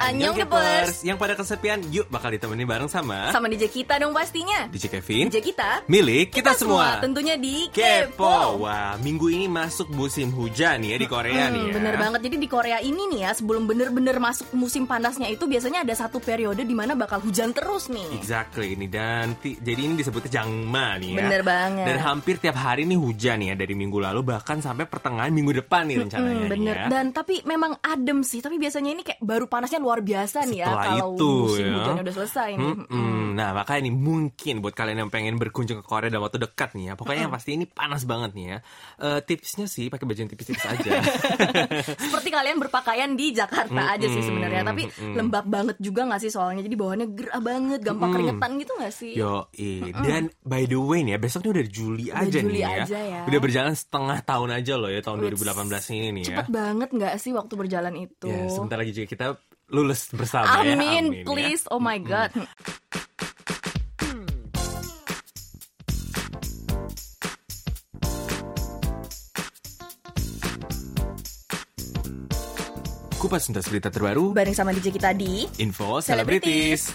Annyeong Kepers. Yang pada kesepian, yuk bakal ditemenin bareng sama Sama DJ kita dong pastinya. DJ Kevin. DJ kita. Milik kita, semua. Tentunya di Kepo. Wah, minggu ini masuk musim hujan ya di Korea Hmm, nih ya. bener banget. Jadi di Korea ini nih ya, sebelum bener-bener masuk musim panasnya itu biasanya ada satu periode di mana bakal hujan terus nih. Exactly ini dan jadi ini disebutnya jangma nih ya. Bener banget. Dan hampir tiap hari nih hujan nih ya dari minggu lalu bahkan sampai pertengahan minggu depan nih rencananya Hmm, nih bener. ya. Dan tapi memang adem sih. Tapi biasanya ini kayak baru panasnya luar biasa nih ya Setelah kalau itu, musim ya. hujannya udah selesai nih. Mm-mm. Nah makanya nih mungkin buat kalian yang pengen berkunjung ke Korea dalam waktu dekat nih ya Pokoknya yang pasti ini panas banget nih ya Eh, Tipsnya sih pakai baju yang tipis-tipis aja Seperti kalian berpakaian di Jakarta aja sih sebenarnya. Tapi lembab banget juga nggak sih soalnya. Jadi bawaannya gerah banget, gampang keringetan gitu nggak sih? Yo, dan by the way nih ya besok nih udah Juli Udah aja Juli nih ya. aja ya. Udah berjalan setengah tahun aja loh ya tahun Wits. 2018 ini nih ya Cepet banget nggak sih waktu berjalan itu? Ya sebentar lagi juga kita lulus bersama ya Amin, ya. please. Oh my god. Kupas tuntas berita terbaru Bareng sama DJ kita di Info Celebrities.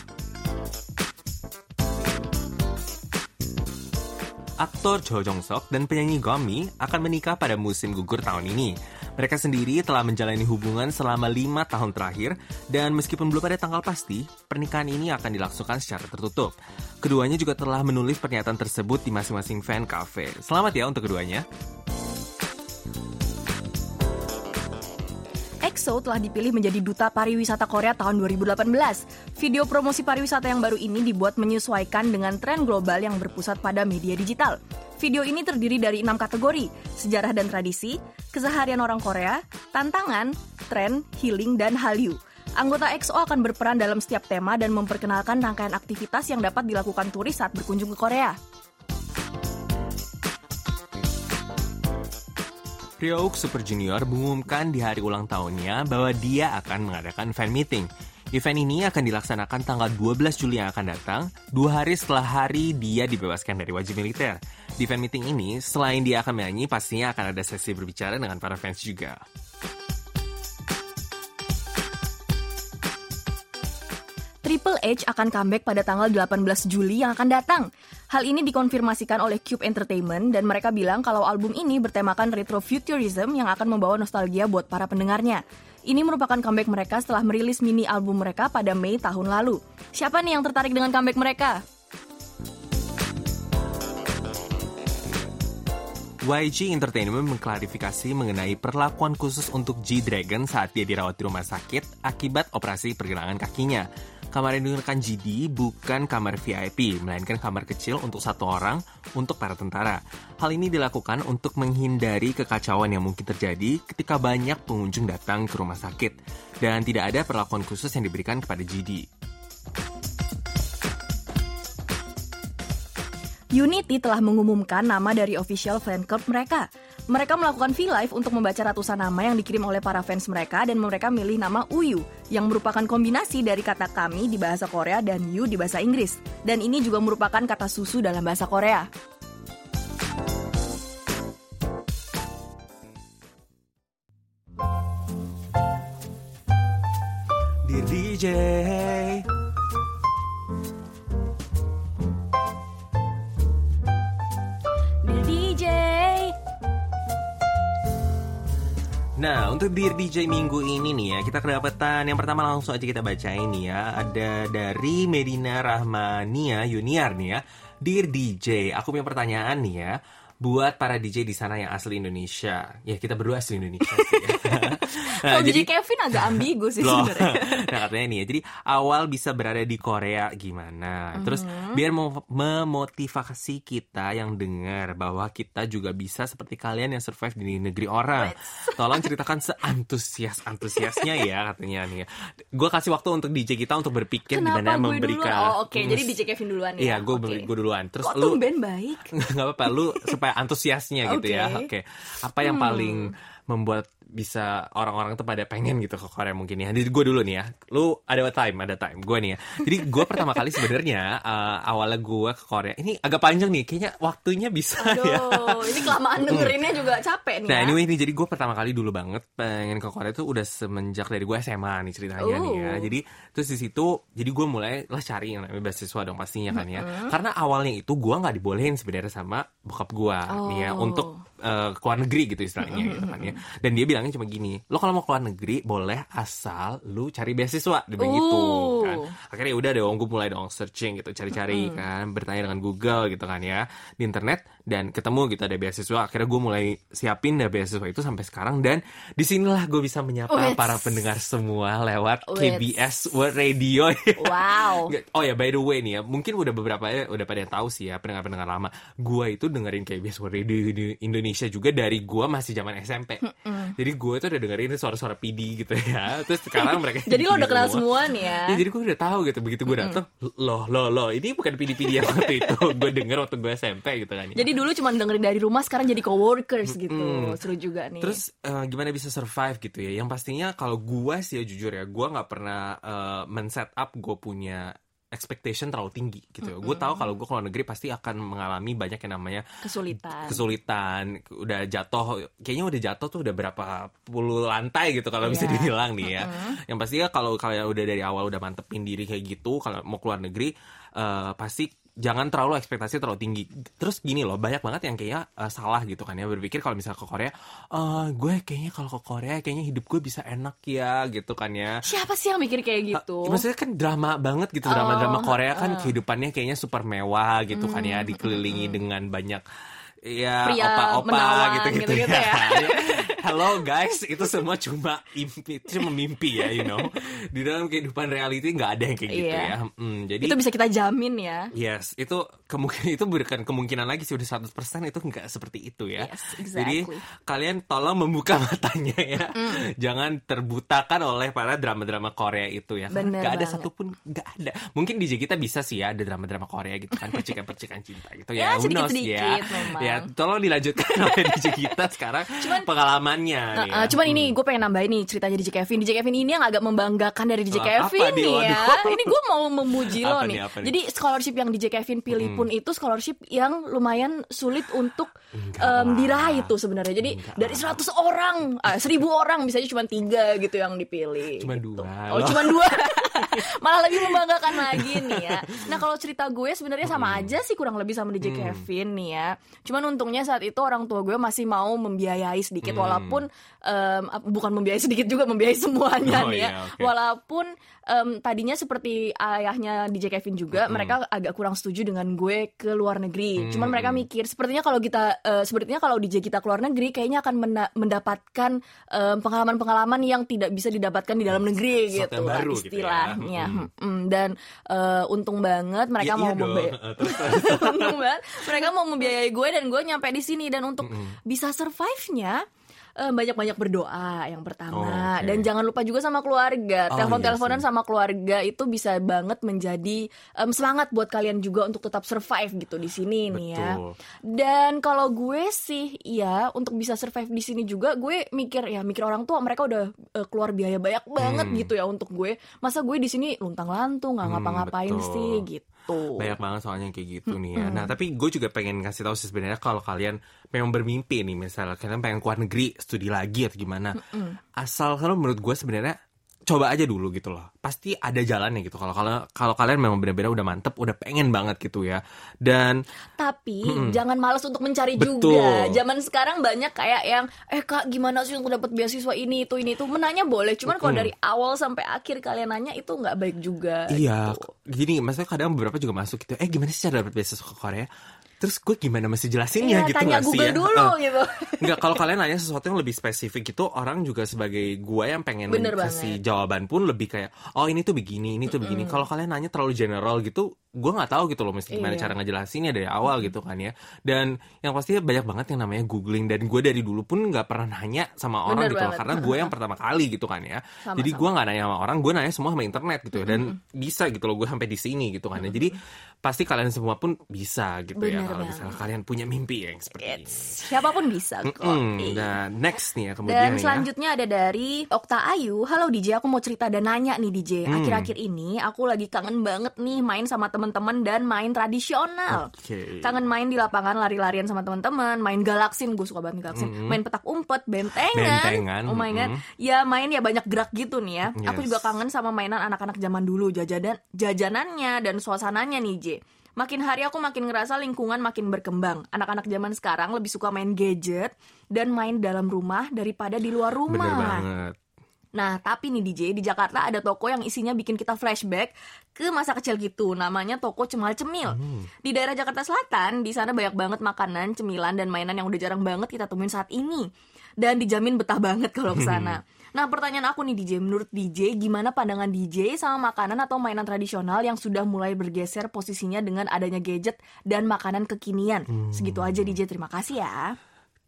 Aktor Cho Jong Sok dan penyanyi Gomi akan menikah pada musim gugur tahun ini. Mereka sendiri telah menjalani hubungan selama lima tahun terakhir dan meskipun belum ada tanggal pasti, pernikahan ini akan dilangsungkan secara tertutup. Keduanya juga telah menulis pernyataan tersebut di masing-masing fan cafe. Selamat ya untuk keduanya. EXO telah dipilih menjadi duta pariwisata Korea tahun 2018. Video promosi pariwisata yang baru ini dibuat menyesuaikan dengan tren global yang berpusat pada media digital. Video ini terdiri dari enam kategori, sejarah dan tradisi, keseharian orang Korea, tantangan, tren, healing, dan Hallyu. Anggota EXO akan berperan dalam setiap tema dan memperkenalkan rangkaian aktivitas yang dapat dilakukan turis saat berkunjung ke Korea. Ryouk Super Junior mengumumkan di hari ulang tahunnya bahwa dia akan mengadakan fan meeting. Event ini akan dilaksanakan tanggal 12 Juli yang akan datang, dua hari setelah hari dia dibebaskan dari wajib militer. Di fan meeting ini, selain dia akan menyanyi, pastinya akan ada sesi berbicara dengan para fans juga. Triple H akan comeback pada tanggal 18 Juli yang akan datang. Hal ini dikonfirmasikan oleh Cube Entertainment dan mereka bilang kalau album ini bertemakan retrofuturism yang akan membawa nostalgia buat para pendengarnya. Ini merupakan comeback mereka setelah merilis mini album mereka pada Mei tahun lalu. Siapa nih yang tertarik dengan comeback mereka? YG Entertainment mengklarifikasi mengenai perlakuan khusus untuk G-Dragon saat dia dirawat di rumah sakit akibat operasi pergelangan kakinya. Kamar yang digunakan GD bukan kamar VIP, melainkan kamar kecil untuk satu orang untuk para tentara. Hal ini dilakukan untuk menghindari kekacauan yang mungkin terjadi ketika banyak pengunjung datang ke rumah sakit. Dan tidak ada perlakuan khusus yang diberikan kepada GD. Unity telah mengumumkan nama dari official fan club mereka. Mereka melakukan V-Live untuk membaca ratusan nama yang dikirim oleh para fans mereka dan mereka milih nama Uyu, yang merupakan kombinasi dari kata kami di bahasa Korea dan you di bahasa Inggris. Dan ini juga merupakan kata susu dalam bahasa Korea. Dear DJ Nah, untuk Dear DJ minggu ini nih ya, kita kedapatan yang pertama langsung aja kita baca ini ya. Ada dari Medina Rahmania Yuniar nih ya. Dear DJ, aku punya pertanyaan nih ya. Buat para DJ di sana yang asli Indonesia. Ya, kita berdua asli Indonesia sih ya. Nah, Kalau DJ Kevin agak ambigu sih sebenarnya. nah katanya nih ya, jadi awal bisa berada di Korea gimana? Terus Mhm. biar mem- memotivasi kita yang dengar bahwa kita juga bisa seperti kalian yang survive di negeri orang. Tolong ceritakan seantusias antusiasnya ya katanya nih. Gue kasih waktu untuk DJ kita untuk berpikir Kenapa gimana memberikan. duluan? Oh, oke. Hmm, Jadi DJ Kevin duluan ya. Iya, gue Oke. gue duluan. Terus Kok lu tumben baik? nggak apa-apa lu supaya antusiasnya gitu ya Oke. Hmm. oke apa yang paling membuat bisa orang-orang tuh pada pengen gitu ke Korea mungkin ya. Jadi gue dulu nih ya. Lu ada time, ada time. Gue nih ya. Jadi gue pertama kali sebenarnya uh, awalnya gue ke Korea. Ini agak panjang nih. Kayaknya waktunya bisa Aduh, ya. ini kelamaan dengerinnya juga capek nih Nah ya. anyway nih jadi gue pertama kali dulu banget pengen ke Korea itu udah semenjak dari gue SMA nih ceritanya nih ya. Oh. Jadi terus di situ jadi gue mulai lah cari yang namanya beasiswa dong pastinya kan ya. Karena awalnya itu gue nggak dibolehin sebenarnya sama bokap gue nih ya Oh. untuk eh, ke luar negeri gitu istilahnya gitu kan ya. Dan dia bilangnya cuma gini, lo kalau mau ke luar negeri boleh asal lu cari beasiswa dia bilang gitu Oh. Akhirnya udah dong gue mulai dong searching gitu cari-cari kan bertanya dengan Google gitu kan ya di internet dan ketemu gitu ada beasiswa akhirnya gue mulai siapin deh beasiswa itu sampai sekarang dan di sinilah gue bisa menyapa Wits. para pendengar semua lewat Wits. KBS World Radio Wow. Oh ya by the way nih ya mungkin udah beberapa ya udah pada yang tahu sih ya pendengar-pendengar lama gue itu dengerin KBS World Radio di Indonesia juga dari gue masih zaman SMP jadi gue tuh udah dengerin suara-suara PD gitu ya terus sekarang mereka Jadi lo udah kenal semua nih ya. Ya, jadi gue udah tahu gitu begitu gue datang loh loh loh ini bukan PD-PD yang waktu itu gue denger waktu gue SMP gitu kan ya. Jadi dulu cuma dengerin dari rumah, sekarang jadi coworkers gitu. Seru juga nih. Terus eh, gimana bisa survive gitu ya? Yang pastinya kalau gue sih ya jujur ya, gue nggak pernah eh, men-set up gue punya expectation terlalu tinggi gitu ya. Gue tahu kalau gue ke luar negeri pasti akan mengalami banyak yang namanya kesulitan. kesulitan, udah jatuh, kayaknya udah jatuh tuh udah berapa puluh lantai gitu kalau bisa Iya. dibilang nih ya. Yang pastinya kalau kalian udah dari awal udah mantepin diri kayak gitu, kalau mau keluar negeri eh, pasti jangan terlalu ekspektasi terlalu tinggi. Terus gini loh, banyak banget yang kayak eh, salah gitu kan ya berpikir kalau misalnya ke Korea, eh gue kayaknya kalau ke Korea kayaknya hidup gue bisa enak ya gitu kan ya. Siapa sih yang mikir kayak gitu? Ya, maksudnya kan drama banget gitu drama-drama Korea kan kehidupannya kayaknya super mewah gitu kan ya dikelilingi dengan banyak ya Pria opa-opa menawan gitu-gitu gitu-gitu ya. ya. Hello guys, itu semua cuma impi, cuma mimpi ya, you know. Di dalam kehidupan reality nggak ada yang kayak gitu Iya. ya. Hmm, jadi itu bisa kita jamin ya. Yes, itu kemungkinan itu bukan kemungkinan lagi sih udah 100% itu nggak seperti itu ya. Yes, Jadi exactly. kalian tolong membuka matanya ya. Jangan terbutakan oleh para drama-drama Korea itu ya. Karena Bener nggak ada banget. satupun nggak ada. Mungkin DJ kita bisa sih ya ada drama-drama Korea gitu kan percikan-percikan cinta gitu Ya, ya. Sedikit-sedikit ya. memang. Ya, tolong dilanjutkan oleh DJ kita sekarang pengalamannya nih. Uh, ya. cuman ini gue pengen nambahin nih ceritanya DJ Kevin. DJ Kevin ini yang agak membanggakan dari DJ Oh, Kevin apa nih? ya. Waduh. Ini gue mau memuji lo nih. nih? Jadi scholarship yang DJ Kevin pilih pun itu scholarship yang lumayan sulit untuk Enggak lah. diraih tuh sebenarnya. Jadi Enggak dari 100 orang, ah, 1000 orang misalnya cuma tiga gitu yang dipilih. Cuma gitu. dua. Oh, cuma dua. Malah lebih membanggakan lagi nih ya. Nah, kalau cerita gue sebenarnya sama aja sih kurang lebih sama DJ Kevin nih ya. Cuman untungnya saat itu orang tua gue masih mau membiayai sedikit walaupun em, ap- bukan membiayai sedikit juga membiayai semuanya Oh, nih ya. iya, oke. Walaupun em, tadinya seperti ayahnya DJ Kevin juga mereka agak kurang setuju dengan gue ke luar negeri. Cuman mereka mikir sepertinya kalau kita eh, sepertinya kalau DJ kita ke luar negeri kayaknya akan menda- mendapatkan em, pengalaman-pengalaman yang tidak bisa didapatkan di dalam negeri gitu lah baru gitu ya. istilahnya. Mm-mm. Dan eh, untung banget mereka Ya, mau iya terus. untung banget mereka mau membiayai gue dan gue nyampe di sini dan untuk bisa survive-nya banyak-banyak berdoa yang pertama Oh, oke. dan jangan lupa juga sama keluarga Oh, telepon-teleponan iya sama keluarga itu bisa banget menjadi em, semangat buat kalian juga untuk tetap survive gitu di sini nih ya Betul. dan kalau gue sih ya untuk bisa survive di sini juga gue mikir ya mikir orang tua mereka udah eh, keluar biaya banyak banget Hmm. gitu ya untuk gue masa gue di sini luntang lantung nggak Hmm, ngapa-ngapain betul. sih gitu banyak banget soalnya yang kayak gitu nih ya. Nah tapi gue juga pengen kasih tahu sih sebenarnya kalau kalian memang bermimpi nih misalnya kalian pengen keluar negeri studi lagi atau gimana, asal kalau menurut gue sebenarnya coba aja dulu gitu loh. Pasti ada jalannya gitu. Kalau kalau kalau kalian memang benar-benar udah mantep, udah pengen banget gitu ya. Dan Tapi jangan malas untuk mencari Betul. juga. Zaman sekarang banyak kayak yang eh Kak gimana sih untuk dapat beasiswa ini itu ini itu menanya boleh. Cuman kalau dari awal sampai akhir kalian nanya itu nggak baik juga. iya, gitu. gini maksudnya kadang beberapa juga masuk gitu. Eh gimana sih cara dapat beasiswa ke Korea? Terus gue gimana mesti jelasinnya Iya, gitu tanya nggak sih ya? dulu gitu. Enggak, kalau kalian nanya sesuatu yang lebih spesifik itu orang juga sebagai gua yang pengen Bener kasih banget. jawaban pun lebih kayak oh ini tuh begini, ini tuh begini. Kalau kalian nanya terlalu general gitu gue nggak tahu gitu loh mesti gimana Iya. cara ngejelasinnya dari awal gitu kan ya dan yang pasti banyak banget yang namanya googling dan gue dari dulu pun nggak pernah nanya sama orang Bener gitu loh karena gue yang pertama kali gitu kan ya Sama-sama. jadi gue nggak nanya sama orang gue nanya semua sama internet gitu ya dan bisa gitu loh gue sampai di sini gitu kan ya jadi pasti kalian semua pun bisa gitu ya Bener kalau banget. misalnya kalian punya mimpi yang seperti ini siapa pun bisa kok. Mm, Iya. dan next nih ya kemudian Dan ya. selanjutnya ada dari Okta Ayu. Halo DJ, aku mau cerita dan nanya nih DJ. Hmm. Akhir-akhir ini aku lagi kangen banget nih main sama teman-teman dan main tradisional. Oke. Kangen main di lapangan lari-larian sama teman-teman, main galaksin, gue suka banget galaksin. Main petak umpet, bentengan. Hmm. Bentengan, Oh my god. mm. Ya main ya banyak gerak gitu nih ya. Aku Yes. juga kangen sama mainan anak-anak zaman dulu, jajanan jajanannya dan suasananya nih J. Makin hari aku makin ngerasa lingkungan makin berkembang. Anak-anak zaman sekarang lebih suka main gadget dan main dalam rumah daripada di luar rumah. bener banget Nah, tapi nih DJ, di Jakarta ada toko yang isinya bikin kita flashback ke masa kecil gitu. Namanya toko Cemal Cemil. Di daerah Jakarta Selatan, di sana banyak banget makanan, cemilan, dan mainan yang udah jarang banget kita temuin saat ini. Dan dijamin betah banget kalau ke sana. Nah, pertanyaan aku nih DJ, menurut DJ, gimana pandangan DJ sama makanan atau mainan tradisional yang sudah mulai bergeser posisinya dengan adanya gadget dan makanan kekinian? Segitu aja DJ, terima kasih ya.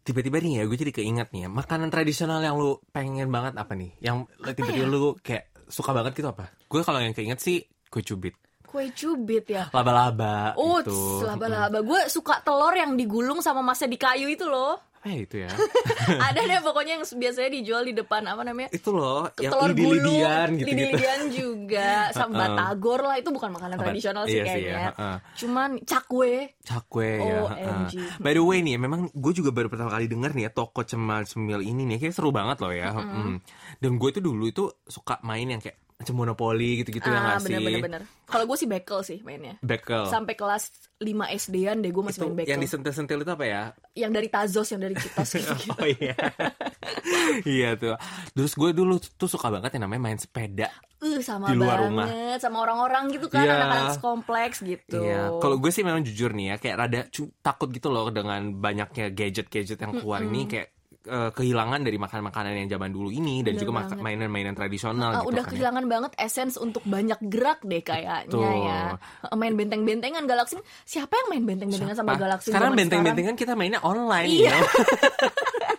Tiba-tiba nih ya gue jadi keinget nih ya makanan tradisional yang lu pengen banget apa nih yang tiba-tiba lu kayak suka banget gitu apa gue kalau yang keinget sih kue cubit Kue cubit ya. laba-laba Oh, gitu laba-laba. Gue suka telur yang digulung sama masnya di kayu itu loh. Apa ya itu ya. Ada deh pokoknya yang biasanya dijual di depan apa namanya? itu loh yang telur gulung, lidi-lidian gitu gitu lidi-lidian juga, sama batagor lah itu bukan makanan tradisional sih iya sih ya, kayaknya. heeh. Cuman cakwe, cakwe ya. Heeh. by the way nih memang gue juga baru pertama kali denger nih ya toko cemal cemil ini nih. Kayak seru banget loh ya. Mm. dan gue tuh dulu itu suka main yang kayak macam monopoli gitu-gitu ya ah nggak sih bener-bener bener. Kalau gue sih bekel sih mainnya. bekel Sampai kelas 5 SD-an deh gue masih itu main bekel. yang disentil-sentil itu apa ya Yang dari Tazos, yang dari Citos gitu. Oh iya. iya tuh. Terus gue dulu tuh suka banget yang namanya main sepeda. Uh, sama Di luar banget rumah. sama orang-orang gitu kan, Iya. anak-anak kompleks gitu. Iya. Kalau gue sih memang jujur nih ya, kayak rada takut gitu loh dengan banyaknya gadget-gadget yang keluar ini kayak eh, kehilangan dari makanan-makanan yang zaman dulu ini dan Bener juga banget. mainan-mainan tradisional Ah, gitu udah kan. ya. kehilangan banget essence untuk banyak gerak deh kayaknya Betul. ya. Eh, Main benteng-bentengan Galaxy. Siapa yang main benteng-bentengan sama? Galaxy? Sekarang benteng-bentengan kita mainnya online Iya. ya.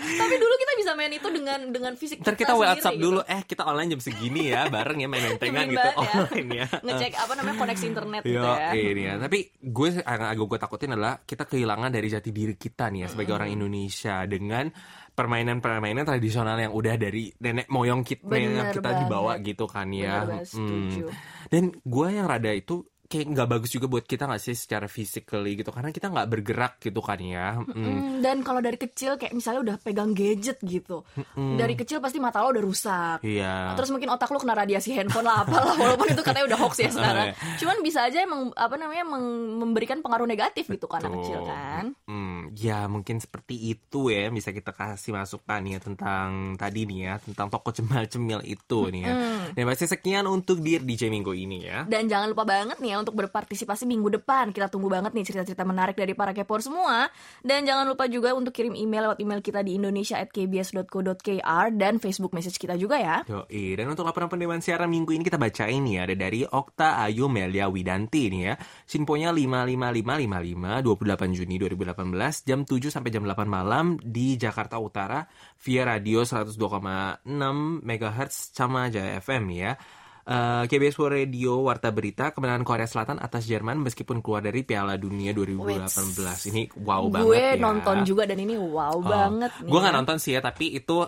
Tapi dulu kita bisa main itu dengan dengan fisik Ntar kita sendiri WhatsApp gitu. dulu, eh kita online jam segini ya, bareng ya main Nyebelin gitu ya. online ya. Ngecek apa namanya koneksi internet gitu Yo, ya. ini ya. Tapi gue yang agak gue takutin adalah kita kehilangan dari jati diri kita nih ya sebagai orang Indonesia dengan permainan-permainan tradisional yang udah dari nenek moyang kita yang kita dibawa gitu kan ya. Bener Hmm. Dan gue yang rada itu kayak nggak bagus juga buat kita nggak sih secara physically gitu karena kita nggak bergerak gitu kan ya. Hmm, dan kalau dari kecil kayak misalnya udah pegang gadget gitu. Dari kecil pasti mata lo udah rusak. Iya. Terus mungkin otak lu kena radiasi handphone lah apalah walaupun itu katanya udah hoax ya sekarang. iya. Cuman bisa aja emang apa namanya memberikan pengaruh negatif gitu kan anak kecil kan. Hmm, ya mungkin seperti itu ya bisa kita kasih masukan ya tentang tadi nih ya tentang toko cemil-cemil itu nih ya. Dan pasti sekian untuk Dear DJ Minggu ini ya. Dan jangan lupa banget nih ya untuk berpartisipasi minggu depan. Kita tunggu banget nih cerita-cerita menarik dari para kepor semua. Dan jangan lupa juga untuk kirim email lewat email kita di indonesia@kbs.co.kr dan Facebook message kita juga ya. Yoi, dan untuk laporan penerimaan siaran minggu ini kita bacain ya. Ada dari Okta Ayu Melia Widanti nih ya. Sinponya 55555 28 Juni 2018 jam 7 sampai jam 8 malam di Jakarta Utara via radio 102,6 MHz sama Jaya FM ya. Eh, KBS World Radio Warta Berita kemenangan Korea Selatan atas Jerman meskipun keluar dari Piala Dunia 2018 ini wow banget Gue ya. nonton juga dan ini wow banget nih. Gue nggak nonton sih ya, tapi itu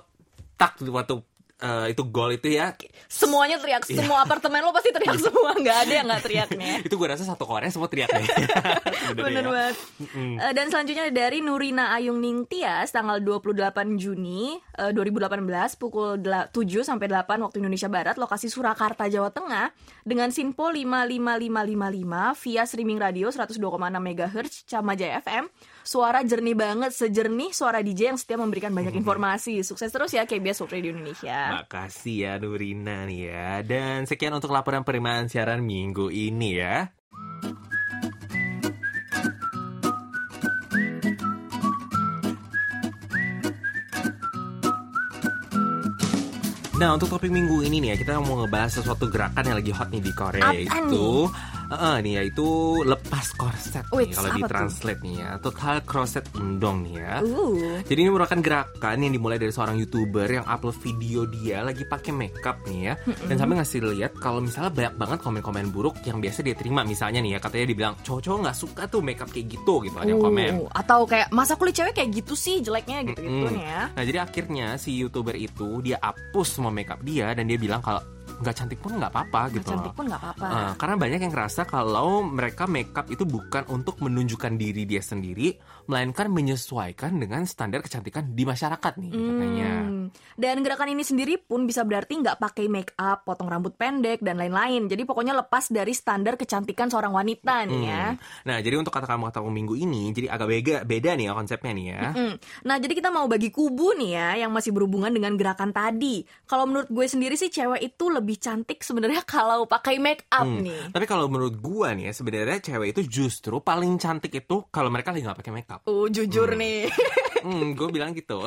tak waktu eh, itu gol itu ya. Semuanya teriak, Iya. semua apartemen lo pasti teriak semua, nggak ada yang nggak teriak nih. itu gue rasa satu Korea semua teriak deh. Bener ya. banget. Eh, dan selanjutnya dari Nurina Ayung Ningtyas tanggal 28 Juni eh, 2018 pukul dela- 7 sampai 8 waktu Indonesia Barat lokasi Surakarta Jawa Tengah dengan Sinpo 55555 via streaming radio 102,6 MHz Camajaya FM. Suara jernih banget, sejernih suara DJ yang setiap memberikan banyak informasi. Sukses terus ya KBS World Radio Indonesia. Makasih ya Nurina nih ya. Dan sekian untuk laporan penerimaan siaran minggu ini ya. Nah untuk topik minggu ini nih ya kita mau ngebahas sesuatu gerakan yang lagi hot nih di Korea Apaan yaitu Uh, nih ya itu lepas korset Wait, nih kalau di tuh? translate nih ya. Total korset undong nih ya. Uh. Jadi ini merupakan gerakan yang dimulai dari seorang youtuber yang upload video dia lagi pakai makeup nih ya, dan sampai ngasih lihat kalau misalnya banyak banget komen-komen buruk yang biasa dia terima misalnya nih ya katanya dibilang cowok-cowok nggak suka tuh makeup kayak gitu gitu ada yang komen. Uh, atau kayak masa kulit cewek kayak gitu sih jeleknya gitu-gitu Mm. nih ya. Nah jadi akhirnya si youtuber itu dia hapus semua makeup dia dan dia bilang kalau nggak cantik pun nggak apa-apa gitu cantik loh. pun nggak apa-apa. Uh, karena banyak yang ngerasa kalau mereka makeup itu bukan untuk menunjukkan diri dia sendiri, melainkan menyesuaikan dengan standar kecantikan di masyarakat nih katanya. Hmm. Dan gerakan ini sendiri pun bisa berarti nggak pakai make up, potong rambut pendek dan lain-lain. Jadi pokoknya lepas dari standar kecantikan seorang wanita nih ya. Hmm. Nah, jadi untuk kata kamu kata kamu minggu ini, jadi agak beda, beda nih ya konsepnya nih ya. Hmm. Nah, jadi kita mau bagi kubu nih ya yang masih berhubungan dengan gerakan tadi. Kalau menurut gue sendiri sih cewek itu lebih cantik sebenarnya kalau pakai make up Hmm. nih. Tapi kalau menurut gua nih ya, sebenarnya cewek itu justru paling cantik itu kalau mereka lagi nggak pakai makeup. Uh, jujur nih. Hmm, gue bilang gitu.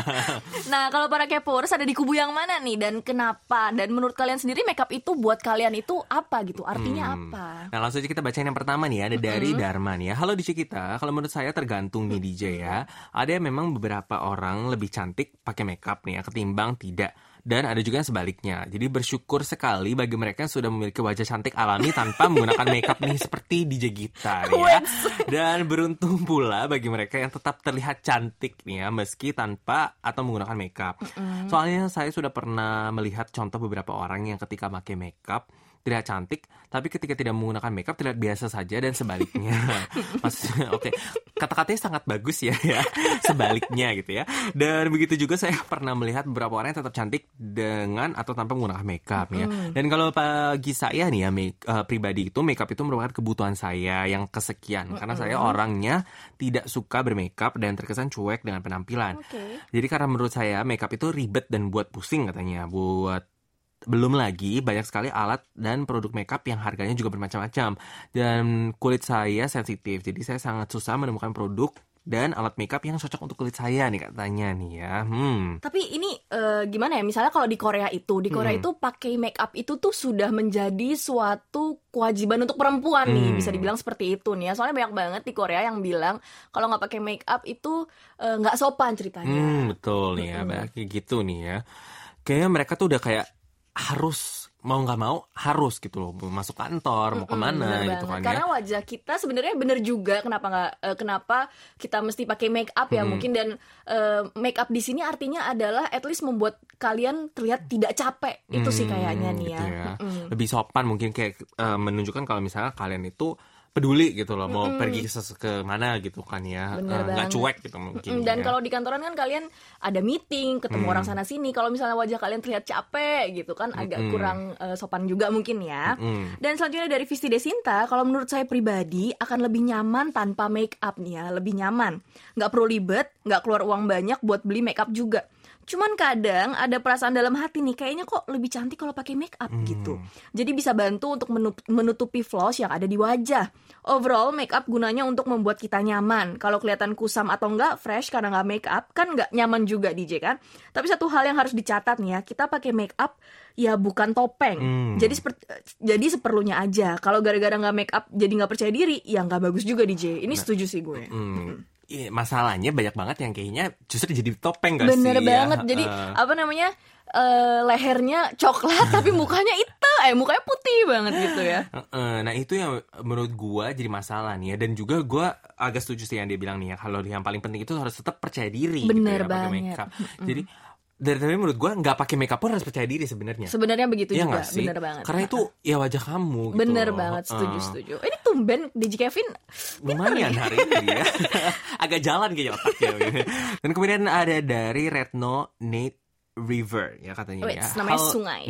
nah, kalau para kepors ada di kubu yang mana nih dan kenapa? Dan menurut kalian sendiri makeup itu buat kalian itu apa gitu? Artinya Hmm. apa? Nah langsung aja kita bacain yang pertama nih ya Ada dari Dharma nih ya Halo DJ kita Kalau menurut saya tergantung nih DJ ya Ada yang memang beberapa orang lebih cantik pakai makeup nih ya Ketimbang tidak dan ada juga yang sebaliknya. Jadi bersyukur sekali bagi mereka yang sudah memiliki wajah cantik alami tanpa menggunakan makeup nih seperti DJ Gita ya. Dan beruntung pula bagi mereka yang tetap terlihat cantik nih ya meski tanpa atau menggunakan makeup. Soalnya saya sudah pernah melihat contoh beberapa orang yang ketika pakai makeup terlihat cantik, tapi ketika tidak menggunakan makeup terlihat biasa saja dan sebaliknya. Maksudnya, oke, kata-katanya sangat bagus ya, ya, sebaliknya gitu ya. Dan begitu juga saya pernah melihat beberapa orang yang tetap cantik dengan atau tanpa menggunakan makeup ya. Dan kalau bagi saya nih ya, make, eh, pribadi itu makeup itu merupakan kebutuhan saya yang kesekian, karena saya orangnya tidak suka bermakeup dan terkesan cuek dengan penampilan. Oke. Jadi karena menurut saya makeup itu ribet dan buat pusing katanya, buat belum lagi banyak sekali alat dan produk makeup yang harganya juga bermacam-macam dan kulit saya sensitif jadi saya sangat susah menemukan produk dan alat makeup yang cocok untuk kulit saya nih katanya nih ya hmm Tapi ini eh, gimana ya? Misalnya kalau di Korea itu, di Korea Hmm. itu pakai make up itu tuh sudah menjadi suatu kewajiban untuk perempuan nih, Hmm. bisa dibilang seperti itu nih ya. Soalnya banyak banget di Korea yang bilang kalau nggak pakai make up itu eh, nggak sopan ceritanya. Hmm, betul nih ya, banyak kayak gitu nih ya. Kayaknya mereka tuh udah kayak harus mau nggak mau harus gitu loh, mau masuk kantor, mau ke mana bener gitu kan Karena ya. wajah kita sebenarnya bener juga kenapa nggak eh, kenapa kita mesti pakai make up ya Mm-mm. mungkin dan eh, make up di sini artinya adalah at least membuat kalian terlihat tidak capek itu sih Hmm, kayaknya nih gitu ya. ya. Mm-mm. Lebih sopan mungkin kayak eh, menunjukkan kalau misalnya kalian itu peduli gitu loh, mau Mm-mm. pergi ke, ke mana gitu kan ya, Eh, nggak banget. cuek gitu mungkin. Mm, Dan ya. kalau di kantoran kan kalian ada meeting, ketemu Hmm. orang sana sini. Kalau misalnya wajah kalian terlihat capek gitu kan, agak Mm-mm. kurang eh, sopan juga mungkin ya. Mm. Dan selanjutnya dari Visti Desinta, kalau menurut saya pribadi akan lebih nyaman tanpa make up nih ya, lebih nyaman. Nggak perlu ribet, nggak keluar uang banyak buat beli make up juga. Cuman kadang ada perasaan dalam hati nih, kayaknya kok lebih cantik kalau pakai make up Hmm. gitu. Jadi bisa bantu untuk menutupi flaws yang ada di wajah. Overall, make up gunanya untuk membuat kita nyaman. Kalau kelihatan kusam atau enggak fresh karena nggak make up, kan nggak nyaman juga DJ kan. Tapi satu hal yang harus dicatat nih ya, kita pakai make up ya bukan topeng. Hmm. Jadi seperti jadi seperlunya aja. Kalau gara-gara nggak make up jadi nggak percaya diri, ya nggak bagus juga DJ. Ini setuju sih gue. Hmm. Iya, masalahnya banyak banget yang kayaknya justru jadi topeng gak sih? Bener ya? banget. Jadi Eh, apa namanya? eh, lehernya coklat tapi mukanya hitam, eh mukanya putih banget gitu ya. Heeh, nah itu yang menurut gua jadi masalah nih ya dan juga gua agak setuju sih yang dia bilang nih ya kalau yang paling penting itu harus tetap percaya diri Bener gitu ya banget. makeup. Jadi dari tapi menurut gua nggak pakai makeup pun harus percaya diri sebenarnya. Sebenarnya begitu Iya juga, sih? bener banget. Karena itu ya wajah kamu gitu. bener loh. banget, setuju Heeh. setuju. Ini tumben DJ Kevin Lumayan hari ini ya. Agak jalan kayaknya otaknya. Dan kemudian ada dari Retno Nate River ya katanya Wait, ya. namanya Hal- sungai.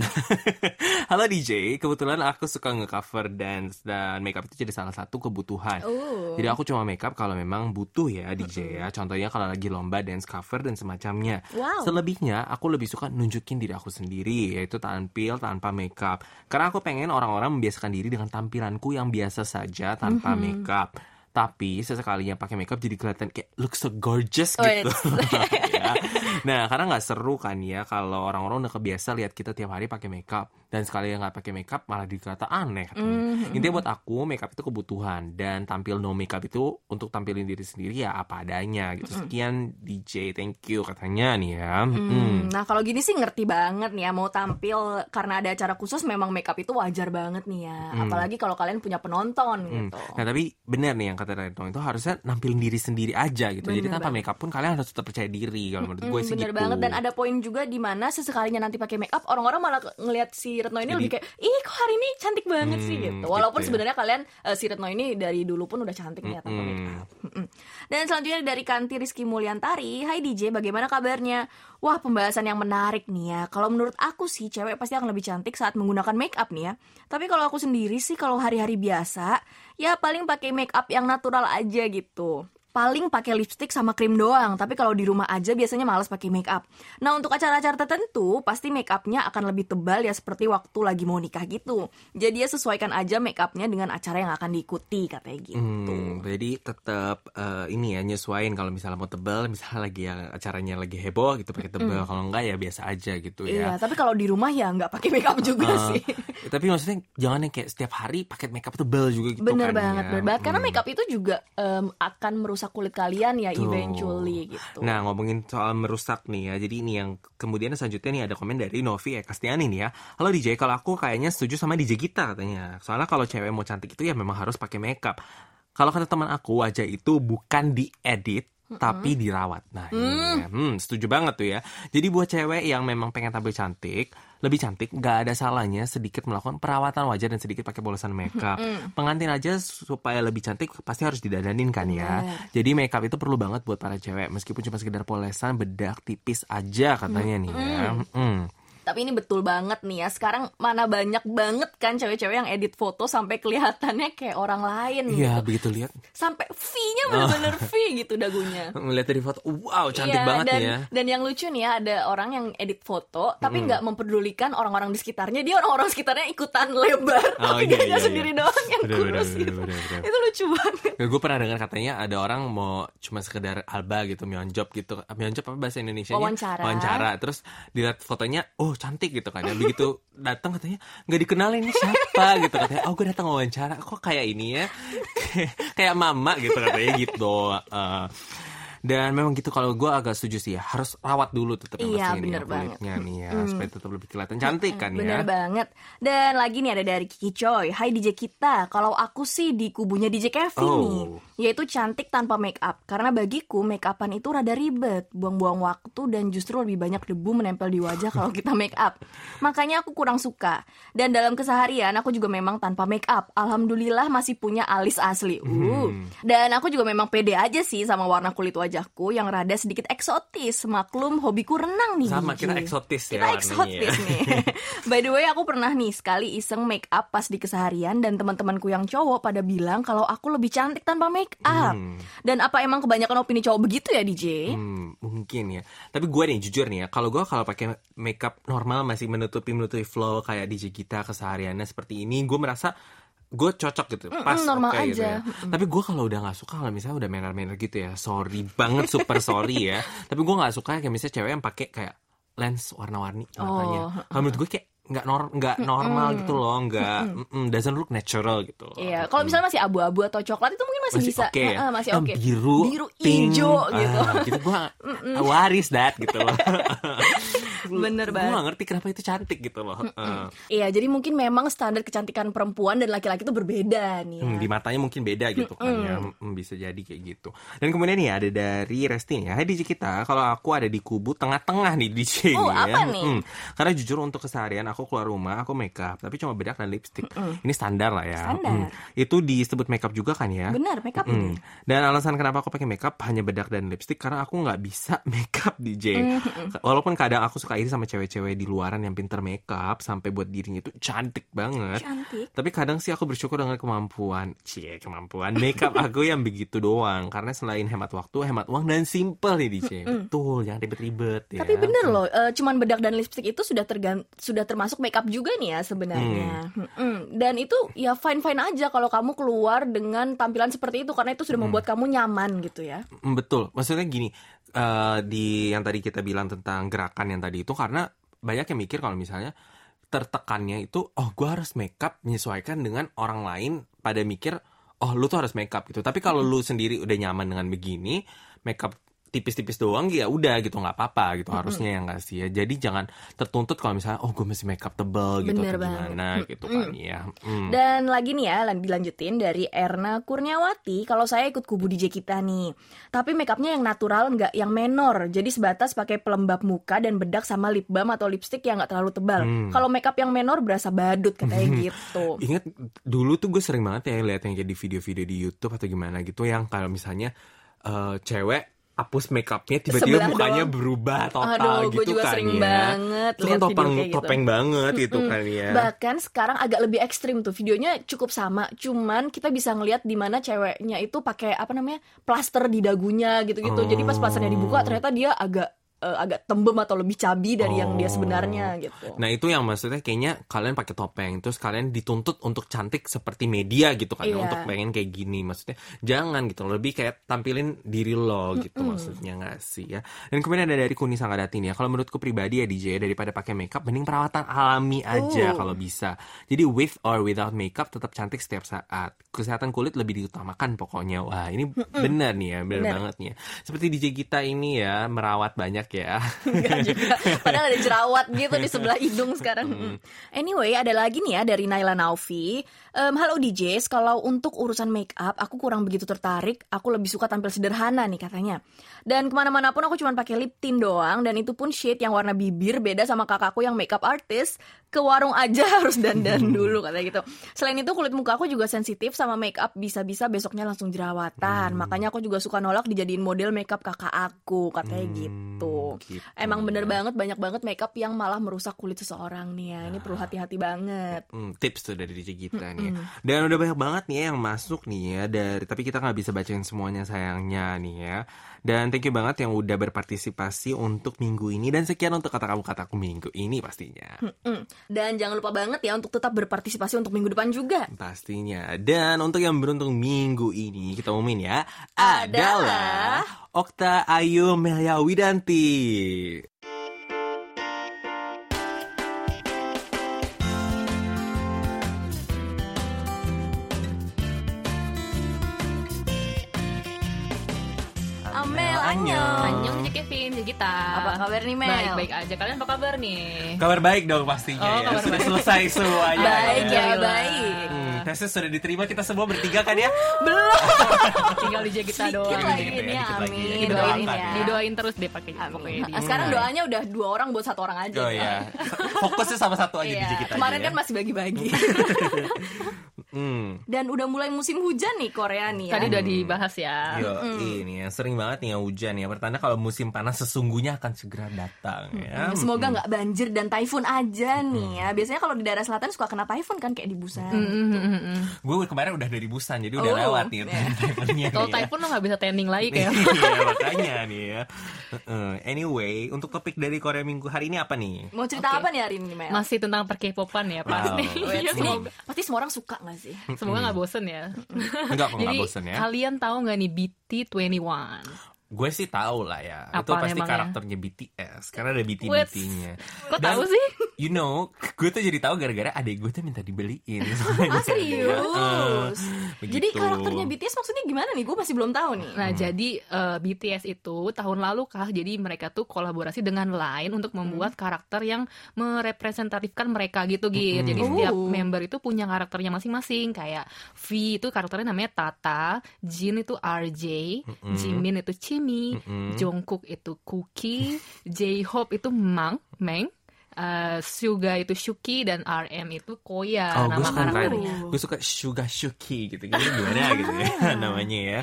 Halo DJ, kebetulan aku suka nge-cover dance dan makeup itu jadi salah satu kebutuhan. Oh. Jadi aku cuma makeup kalau memang butuh ya DJ ya. Contohnya kalau lagi lomba dance cover dan semacamnya. Wow. Selebihnya aku lebih suka nunjukin diri aku sendiri yaitu tampil tanpa makeup. Karena aku pengen orang-orang membiasakan diri dengan tampilanku yang biasa saja tanpa makeup. Tapi sesekalinya pakai makeup jadi kelihatan kayak look so gorgeous Wait. gitu. Ya. Nah, karena nggak seru kan ya kalau orang-orang udah kebiasa lihat kita tiap hari pakai makeup. Dan sekali yang nggak pakai makeup malah dikata aneh katanya. Mm-hmm. intinya buat aku makeup itu kebutuhan dan tampil no makeup itu untuk tampilin diri sendiri ya apa adanya gitu sekian DJ thank you katanya nih ya Hmm, Hmm. Nah kalau gini sih ngerti banget nih ya mau tampil karena ada acara khusus memang makeup itu wajar banget nih ya. Apalagi kalau kalian punya penonton Hmm. gitu. Nah tapi benar nih yang kata Retno itu harusnya nampilin diri sendiri aja gitu. Jadi Bener tanpa banget. makeup pun kalian harus tetap percaya diri kalau menurut gue Hmm, sih bener gitu. banget dan ada poin juga di mana sesekalinya nanti pakai makeup orang-orang malah ngelihat si Retno ini Jadi- lebih kayak ih kok hari ini cantik banget sih Hmm, gitu. Walaupun gitu ya. sebenarnya kalian eh, si Retno ini dari dulu pun udah cantik nih ya tanpa. Dan selanjutnya dari Kanti Rizky Mulyantari, Hai DJ, bagaimana kabarnya? Wah, pembahasan yang menarik nih ya. Kalau menurut aku sih, cewek pasti akan lebih cantik saat menggunakan make up nih ya. Tapi kalau aku sendiri sih, kalau hari-hari biasa, ya paling pakai make up yang natural aja gitu. Paling pakai lipstick sama krim doang, tapi kalau di rumah aja biasanya males pakai make up. Nah, untuk acara-acara tertentu, pasti make upnya akan lebih tebal ya seperti waktu lagi mau nikah gitu. Jadi ya sesuaikan aja make upnya dengan acara yang akan diikuti, katanya gitu. Hmm, jadi tetap eh, ini ya nyesuain kalau misalnya mau tebel, misalnya lagi yang acaranya lagi heboh gitu pakai tebel. Kalau enggak ya biasa aja gitu Iya, ya. tapi kalau di rumah ya nggak pakai makeup juga Eh, sih. tapi maksudnya jangan yang kayak setiap hari pakai makeup tebel juga gitu Bener kan banget, ya. bener banget. Karena Hmm. makeup itu juga em, akan merusak kulit kalian ya Tuh. eventually gitu. Nah ngomongin soal merusak nih ya Jadi ini yang kemudian selanjutnya nih ada komen dari Novi Ekastiani nih ya Halo DJ kalau aku kayaknya setuju sama DJ kita katanya Soalnya kalau cewek mau cantik itu ya memang harus pakai makeup Kalau kata teman aku wajah itu bukan diedit tapi dirawat. Nah, ini ya. hmm, setuju banget tuh ya. Jadi buat cewek yang memang pengen tampil cantik, lebih cantik, nggak ada salahnya sedikit melakukan perawatan wajah dan sedikit pakai bolesan makeup. Pengantin aja supaya lebih cantik pasti harus didadanin kan ya. Jadi makeup itu perlu banget buat para cewek meskipun cuma sekedar polesan bedak tipis aja katanya nih ya. Hmm. Tapi ini betul banget nih ya. Sekarang mana banyak banget kan cewek-cewek yang edit foto sampai kelihatannya kayak orang lain Iya, gitu. begitu lihat. Sampai V-nya bener-bener V gitu dagunya. Ngeliat dari foto, wow cantik Iya, banget dan, ya. Dan yang lucu nih ya ada orang yang edit foto tapi nggak memperdulikan orang-orang di sekitarnya. Dia orang-orang sekitarnya ikutan lebar, Oh, tapi iya, dia iya, iya. sendiri doang yang Bener, kurus bener, gitu. bener, bener. Itu lucu banget. Ya, gue pernah dengar katanya ada orang mau cuma sekedar alba gitu, mionjob gitu. Mionjob apa bahasa Indonesia? Wawancara. Wawancara. Terus dilihat fotonya, oh cantik gitu kan. Ya, begitu datang katanya nggak dikenalin ini siapa gitu katanya. Oh gue datang wawancara, kok kayak ini ya, kayak mama gitu katanya gitu. Eh, dan memang gitu kalau gue agak setuju sih ya harus rawat dulu tetap yang Iya, ya, bener banget. kulitnya nih ya supaya tetap lebih kelihatan cantik kan Bener ya. banget. Dan lagi nih ada dari Kiki Coy. Hai DJ kita. Kalau aku sih di kubunya DJ Kevin Oh. nih. Yaitu cantik tanpa make up. Karena bagiku make upan itu rada ribet. Buang-buang waktu dan justru lebih banyak debu menempel di wajah kalau kita make up. Makanya aku kurang suka. Dan dalam keseharian aku juga memang tanpa make up. Alhamdulillah masih punya alis asli. Uh. Dan aku juga memang pede aja sih sama warna kulit wajahku yang rada sedikit eksotis. Maklum hobiku renang nih. Sama, kita eksotis ya Kita eksotis ya. nih. By the way, aku pernah nih sekali iseng make up pas di keseharian dan teman-temanku yang cowok pada bilang kalau aku lebih cantik tanpa make up. Dan apa emang kebanyakan opini cowok begitu ya, DJ? Hmm, mungkin ya. Tapi gue nih jujur nih ya, kalau gue kalau pakai makeup normal masih menutupi menutupi flow kayak DJ kita kesehariannya seperti ini, gue merasa gue cocok gitu, pas normal oke gitu aja. ya. Tapi gue kalau udah nggak suka kalau misalnya udah merah-merah gitu ya, sorry banget, super sorry ya. Tapi gue nggak suka kayak misalnya cewek yang pakai kayak lens warna-warni matanya. Oh. Kalau menurut gue kayak nggak nor nggak normal gitu loh, nggak mm-mm, doesn't look natural gitu loh. Iya, kalau misalnya masih abu-abu atau coklat itu mungkin masih, masih bisa. oke ya. Heeh, masih oke. biru, biru, pink, hijau gitu. ah, gitu gua waris that gitu loh. Bener Gue banget. gak ngerti kenapa itu cantik gitu loh. Eh, Iya, jadi mungkin memang standar kecantikan perempuan dan laki-laki itu berbeda nih ya. hmm, di matanya mungkin beda gitu kan ya. Hmm, bisa jadi kayak gitu. Dan kemudian nih ada dari Resti nih. Hai DJ kita, kalau aku ada di kubu tengah-tengah nih DJ Oh, ya. apa nih? Hmm, Karena jujur untuk keseharian aku keluar rumah aku makeup, tapi cuma bedak dan lipstick. Ini standar lah ya. Standar. Hmm. Itu disebut makeup juga kan ya? Benar, make up Mm. Dan alasan kenapa aku pakai makeup hanya bedak dan lipstick karena aku nggak bisa makeup DJ. Mm, Walaupun kadang aku suka iri sama cewek-cewek di luaran yang pinter makeup sampai buat dirinya itu cantik banget. Cantik. Tapi kadang sih aku bersyukur dengan kemampuan, cie kemampuan makeup aku yang begitu doang. Karena selain hemat waktu, hemat uang dan simple nih DJ. Betul, jangan ribet-ribet ya. Tapi bener loh, eh, cuman bedak dan lipstick itu sudah tergan sudah termasuk makeup juga nih ya sebenarnya. Mm-mm. Dan itu ya fine fine aja kalau kamu keluar dengan tampilan seperti itu karena itu sudah membuat kamu nyaman gitu ya. Mm, Betul, maksudnya gini eh, di yang tadi kita bilang tentang gerakan yang tadi itu karena banyak yang mikir kalau misalnya tertekannya itu oh gue harus makeup menyesuaikan dengan orang lain pada mikir oh lu tuh harus makeup gitu. Tapi kalau lu sendiri udah nyaman dengan begini makeup tipis-tipis doang ya udah gitu nggak apa-apa gitu harusnya yang nggak sih ya jadi jangan tertuntut kalau misalnya oh gue masih makeup tebel gitu Bener atau banget. gimana gitu kan ya Hmm. Dan lagi nih ya, lan- dilanjutin dari Erna Kurniawati. Kalau saya ikut kubu DJ kita nih, tapi makeupnya yang natural, nggak yang menor. Jadi sebatas pakai pelembab muka dan bedak sama lip balm atau lipstick yang nggak terlalu tebal. Hmm. Kalau makeup yang menor berasa badut katanya gitu. Ingat dulu tuh gue sering banget ya lihat yang kayak di video-video di YouTube atau gimana gitu yang kalau misalnya eh, cewek hapus makeupnya tiba-tiba mukanya doang. berubah total Aduh, gitu gue juga kan sering ya. banget Itu kan topeng gitu. topeng banget gitu Mm-mm. kan ya. Bahkan sekarang agak lebih ekstrim tuh videonya cukup sama, cuman kita bisa ngelihat di mana ceweknya itu pakai apa namanya plaster di dagunya gitu-gitu. Jadi pas plasternya dibuka ternyata dia agak eh, agak tembem atau lebih cabi dari yang dia Oh. sebenarnya gitu. Nah itu yang maksudnya kayaknya kalian pakai topeng terus kalian dituntut untuk cantik seperti media gitu kan Iya. untuk pengen kayak gini maksudnya jangan gitu lebih kayak tampilin diri lo gitu maksudnya nggak sih ya dan kemudian ada dari Kuni Sanggadati nih ya kalau menurutku pribadi ya DJ daripada pakai makeup mending perawatan alami aja Uh. kalau bisa jadi with or without makeup tetap cantik setiap saat kesehatan kulit lebih diutamakan pokoknya wah ini benar nih ya benar Benar. banget nih ya. seperti DJ kita ini ya merawat banyak ya Enggak juga. Padahal ada jerawat gitu di sebelah hidung sekarang. Mm. Anyway, ada lagi nih ya dari Naila Naufi. Em, Halo DJs, kalau untuk urusan make up aku kurang begitu tertarik. Aku lebih suka tampil sederhana nih katanya. Dan ke mana-mana pun aku cuma pakai lip tint doang. Dan itu pun shade yang warna bibir beda sama kakakku yang makeup artist. Ke warung aja harus dandan dulu katanya gitu. Selain itu kulit muka aku juga sensitif sama make up bisa-bisa besoknya langsung jerawatan. Makanya aku juga suka nolak dijadiin model makeup kakak aku katanya gitu. gitu. Emang bener banget banyak banget makeup yang malah merusak kulit seseorang nih ya. Ini perlu hati-hati banget. Hmm, tips tuh dari DJ kita nih. Ya. Dan udah banyak banget nih ya yang masuk nih ya dari tapi kita nggak bisa bacain semuanya sayangnya nih ya. Dan thank you banget yang udah berpartisipasi untuk minggu ini dan sekian untuk kata kamu kataku minggu ini pastinya. Mm. Dan jangan lupa banget ya untuk tetap berpartisipasi untuk minggu depan juga. Pastinya. Dan untuk yang beruntung minggu ini kita umumin ya adalah Okta Ayu Melia Widanti. Annyeong. annyeong. Cek Kevin, Cek kita. Apa kabar nih, Mel? Baik-baik aja. Kalian apa kabar nih? Kabar baik dong pastinya Oh, ya. Sudah baik. selesai semuanya. Baik ya, Alhamdulillah. baik. Hmm, tesnya sudah diterima kita semua bertiga kan ya? Belum. Tinggal di Sedikit doang. lagi Dikit ya, ya. amin. Kita Doain doakan ya. ya. Didoain terus deh pakai pokoknya. Nah, sekarang doanya udah dua orang buat satu orang aja. Oh ya. Fokusnya sama satu aja Iya, di kita Kemarin aja, kan ya. masih bagi-bagi. Hmm. Dan udah mulai musim hujan nih Korea nih ya. Tadi udah dibahas ya. Yo, ini ya sering banget nih ya hujan ya. Pertanda kalau musim panas sesungguhnya akan segera datang ya. Hmm, Semoga nggak banjir dan typhoon aja nih ya. Biasanya kalau di daerah selatan suka kena typhoon kan kayak di Busan. Gue kemarin udah dari Busan jadi udah Oh, lewat nih iya. typhoonnya Kalau ya. typhoon lo nggak bisa tanding lagi kayak. Iya makanya nih ya. Anyway, untuk topik dari Korea Minggu hari ini apa nih? Mau cerita Oke. apa nih hari ini Mel? Masih tentang per-K-popan ya pasti. Wow. Pasti semua orang suka gak sih? semoga nggak bosen ya. Enggak kok nggak Jadi bosen ya. kalian tahu nggak nih BT21? Gue sih tahu lah ya. itu Apa pasti emangnya? karakternya BTS karena ada BT Wait. BT-nya. Kok tahu sih? You know, gue tuh jadi tahu gara-gara adik gue tuh minta dibeliin. Ah serius? Begitu. Jadi karakternya BTS maksudnya gimana nih? Gue masih belum tahu nih. Nah, jadi eh, BTS itu tahun lalu kah jadi mereka tuh kolaborasi dengan Line untuk membuat karakter yang merepresentatifkan mereka gitu gitu. Jadi Oh. setiap member itu punya karakternya masing-masing kayak V itu karakternya namanya Tata, Jin itu RJ, Jimin itu Chimi, Mm-mm. Jungkook itu Cookie, J-Hope itu Mang, Meng, eh, Suga itu Shuki dan RM itu Koya Oh, gue nama suka keren. karakternya. Gue suka Suga Shuki gitu. Gitu gimana gitu ya namanya ya.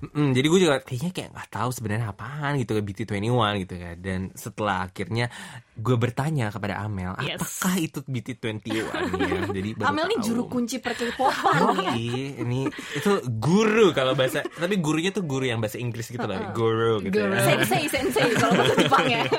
Mm, jadi gue juga kayaknya kayak nggak tahu sebenarnya apaan gitu ke BT21 gitu kan. Dan setelah akhirnya gue bertanya kepada Amel, Yes. apakah itu BT21 ya? Jadi baru Amel tahu. juru kunci perkepopan nih ya. Iya, ini itu guru kalau bahasa tapi gurunya tuh guru yang bahasa Inggris gitu loh, guru gitu Guru. ya. Sensei, sensei kalau bahasa Jepang ya.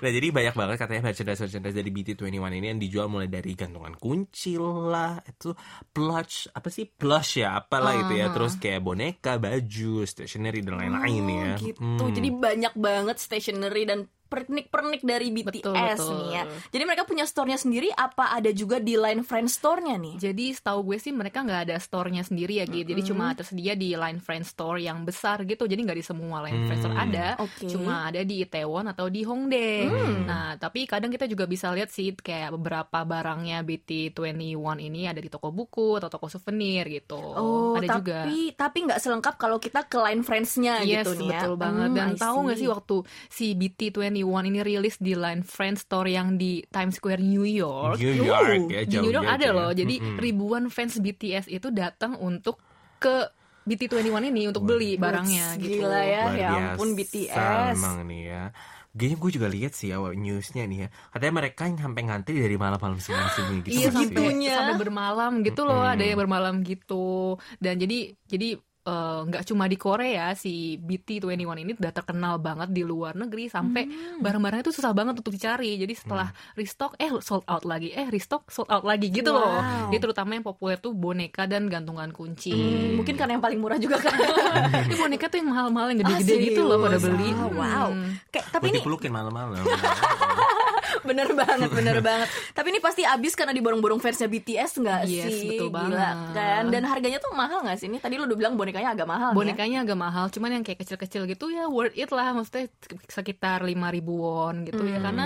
Nah jadi banyak banget katanya merchandise merchandise dari BT21 ini yang dijual mulai dari gantungan kunci lah, itu plush apa sih plush ya, apalah itu ya, terus kayak boneka, baju, stationery dan lain-lain ya. Oh, gitu. Hmm. Jadi banyak banget stationery dan pernik-pernik dari BTS Betul, betul. nih ya. Jadi mereka punya store-nya sendiri apa ada juga di line friend store-nya nih? Jadi setahu gue sih mereka nggak ada store-nya sendiri ya gitu. Jadi cuma tersedia di Line Friend Store yang besar gitu. Jadi nggak di semua Line Friend Store Hmm. ada. Oke. Cuma ada di Itaewon atau di Hongdae. Nah, tapi kadang kita juga bisa lihat sih kayak beberapa barangnya BT21 ini ada di toko buku atau toko souvenir gitu. Oh, ada tapi juga. tapi nggak selengkap kalau kita ke line friends-nya Yes, gitu nih ya. betul banget. Hmm, Dan tahu nggak sih waktu si BT21 ini rilis di Line Friend Store yang di Times Square New York? New York Uh, ya di jauh New York ada aja. loh. Jadi Mm-mm. ribuan fans BTS itu datang untuk ke BT21 ini untuk beli barangnya gitu. Gila ya, Luar ya ampun BTS. Emang nih ya. Kayaknya gue juga lihat sih awal newsnya nih ya. Katanya mereka yang sampai ngantri dari malam-malam sebelum gitu. Iya sih. sampai sampai bermalam gitu loh, Mm-mm. ada yang bermalam gitu. Dan jadi jadi eh, nggak cuma di Korea si BT21 ini udah terkenal banget di luar negeri sampai Hmm. barang-barangnya itu susah banget untuk dicari. Jadi setelah restock eh sold out lagi, eh restock sold out lagi gitu loh. Wow. Jadi terutama yang populer tuh boneka dan gantungan kunci. Hmm, mungkin karena yang paling murah juga kan. Ini boneka tuh yang mahal-mahal yang gede-gede Ah, gitu loh pada beli. Wow. Hmm. Kayak tapi Gue ini dipelukin malam-malam. bener banget, bener banget. Tapi ini pasti habis karena diborong-borong fansnya BTS nggak Yes, sih? betul Gila, banget. kan? Dan harganya tuh mahal nggak sih? Ini tadi lu udah bilang bonekanya agak mahal. ya. Bonekanya agak mahal, cuman yang kayak kecil-kecil gitu ya worth it lah, maksudnya sekitar 5000 won gitu ya Hmm. karena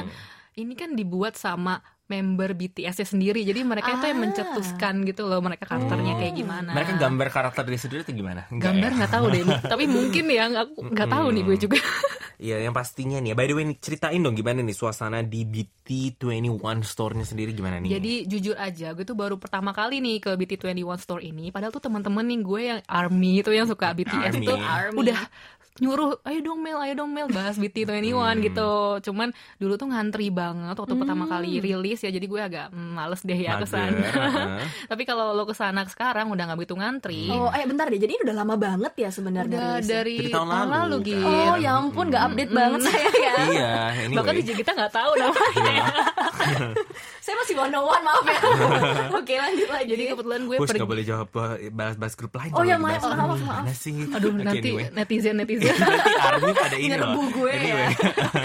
ini kan dibuat sama member BTS-nya sendiri. Jadi mereka itu yang Ah. mencetuskan gitu loh mereka karakternya kayak gimana. mereka gambar karakter diri sendiri atau gimana? Enggak gambar ya? nggak tahu deh, tapi mungkin ya aku nggak tahu nih gue juga. Iya, yang pastinya nih. By the way, nih, ceritain dong gimana nih suasana di BT21 store-nya sendiri gimana nih? Jadi jujur aja, gue tuh baru pertama kali nih ke BT21 store ini. Padahal tuh teman-teman nih gue yang army itu yang suka BTS Army. itu Army. udah nyuruh ayo dong Mel ayo dong Mel bahas BT21 Hmm. gitu cuman dulu tuh ngantri banget waktu pertama kali rilis ya jadi gue agak mm, males deh ya ke sana tapi kalau lo ke sana sekarang udah nggak begitu ngantri Oh, eh bentar deh. Jadi ini udah lama banget ya sebenarnya dari Dari tahun tahun, lalu, lalu kan? gitu Oh, ya ampun, nggak update banget saya ya. iya, anyway. bahkan di kita nggak tahu namanya Saya masih one on one, maaf ya. Oke, lanjut lagi. jadi kebetulan gue Bos pergi gak boleh jawab bahas-bahas grup lain Oh, ya, lagi maaf, bahas maaf, maaf. Sih? aduh Oke, nanti anyway. netizen netizen Nanti Army pada ini Nyerbu loh. gue ya. Anyway.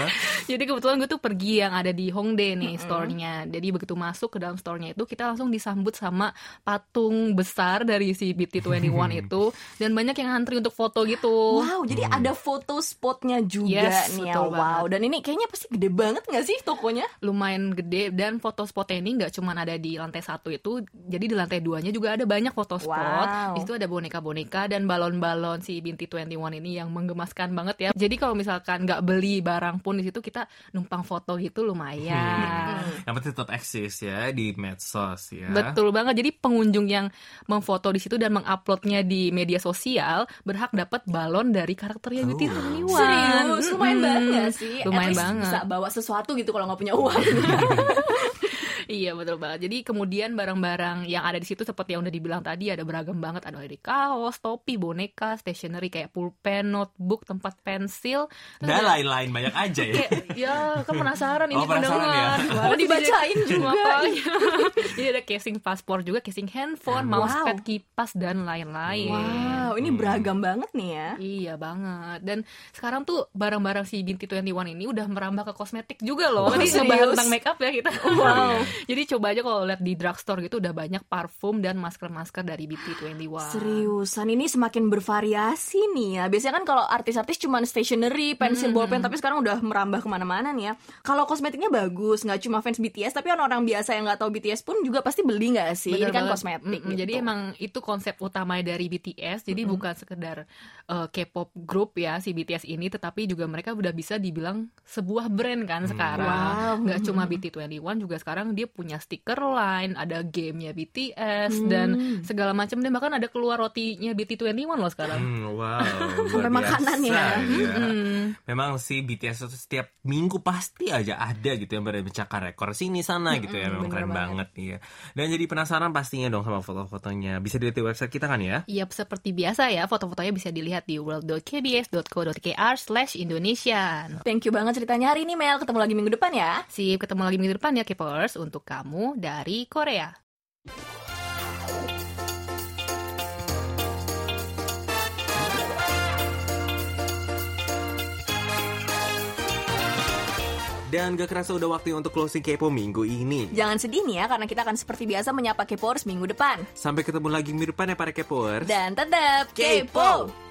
Jadi kebetulan gue tuh pergi yang ada di Hongdae nih store-nya. Jadi begitu masuk ke dalam store-nya itu kita langsung disambut sama patung besar dari si BT21 itu dan banyak yang antri untuk foto gitu. Wow, jadi ada foto spotnya juga Yes, nih ya. betul Wow, dan ini kayaknya pasti gede banget nggak sih tokonya? Lumayan gede dan foto spotnya ini nggak cuma ada di lantai satu itu, jadi di lantai duanya juga ada banyak foto spot. Wow. Di situ ada boneka-boneka dan balon-balon si BT21 ini yang menggemaskan banget ya. Jadi kalau misalkan nggak beli barang pun di situ kita numpang foto gitu lumayan. Yang penting tetap eksis ya di medsos ya. Betul banget. Jadi pengunjung yang memfoto di situ dan menguploadnya di media sosial berhak dapat balon dari karakternya Oh. BT21. Serius, lumayan Mm-mm. banget sih? At Lumayan least banget. Bisa bawa sesuatu gitu kalau nggak punya uang. Iya betul banget. Jadi kemudian barang-barang yang ada di situ seperti yang udah dibilang tadi ada beragam banget. Ada dari kaos, topi, boneka, stationery kayak pulpen, notebook, tempat pensil. Dan ada- lain-lain banyak aja ya. kayak ya kan penasaran ini Oh, penasaran pendengar ya. Oh, dibacain juga. Makanya. jadi ada casing paspor juga casing handphone Wow. mousepad kipas dan lain-lain wow, ini beragam banget nih ya. Iya banget Dan sekarang tuh barang-barang si Binti 21 ini udah merambah ke kosmetik juga loh Oh, Tadi ngebahas tentang makeup ya kita Wow. Jadi coba aja kalau lihat di drugstore gitu udah banyak parfum dan masker-masker dari Binti 21 Seriusan ini semakin bervariasi nih ya. Biasanya kan kalau artis-artis cuma stationery, pensil, bolpen, tapi sekarang udah merambah ke mana-mana nih ya. Kalau kosmetiknya bagus, nggak cuma fans BTS, tapi orang-orang biasa yang nggak tahu BTS pun juga pasti beli nggak sih? Bener ini kan banget. kosmetik. Mm-mm, gitu. Jadi emang itu konsep utamanya dari BTS. Jadi bukan sekedar uh, K-pop group ya si BTS ini, tetapi juga mereka udah bisa dibilang sebuah brand kan sekarang. Wow. Nggak cuma BT21 juga sekarang dia punya stiker line, ada gamenya BTS Hmm. dan segala macam dan bahkan ada keluar rotinya BT21 loh sekarang. Hmm, wow. Sampai makanan ya. Mm. Memang sih BTS itu setiap minggu pasti aja ada gitu yang berada mencakar rekor sini sana gitu ya. Memang bener keren banget. banget nih ya. Dan jadi penasaran pastinya dong sama foto-fotonya. Bisa dilihat di website kita kan ya? Iya seperti biasa ya, foto-fotonya bisa dilihat di world.kbs.co.kr slash Indonesian. Thank you banget ceritanya hari ini Mel. Ketemu lagi minggu depan ya. Sip, ketemu lagi minggu depan ya Keepers untuk kamu dari Korea. Dan gak kerasa udah waktunya untuk closing Kepo minggu ini. Jangan sedih nih ya, karena kita akan seperti biasa menyapa Kepoers minggu depan. Sampai ketemu lagi minggu depan ya para Kepoers. Dan tetap Kepo! Kepo!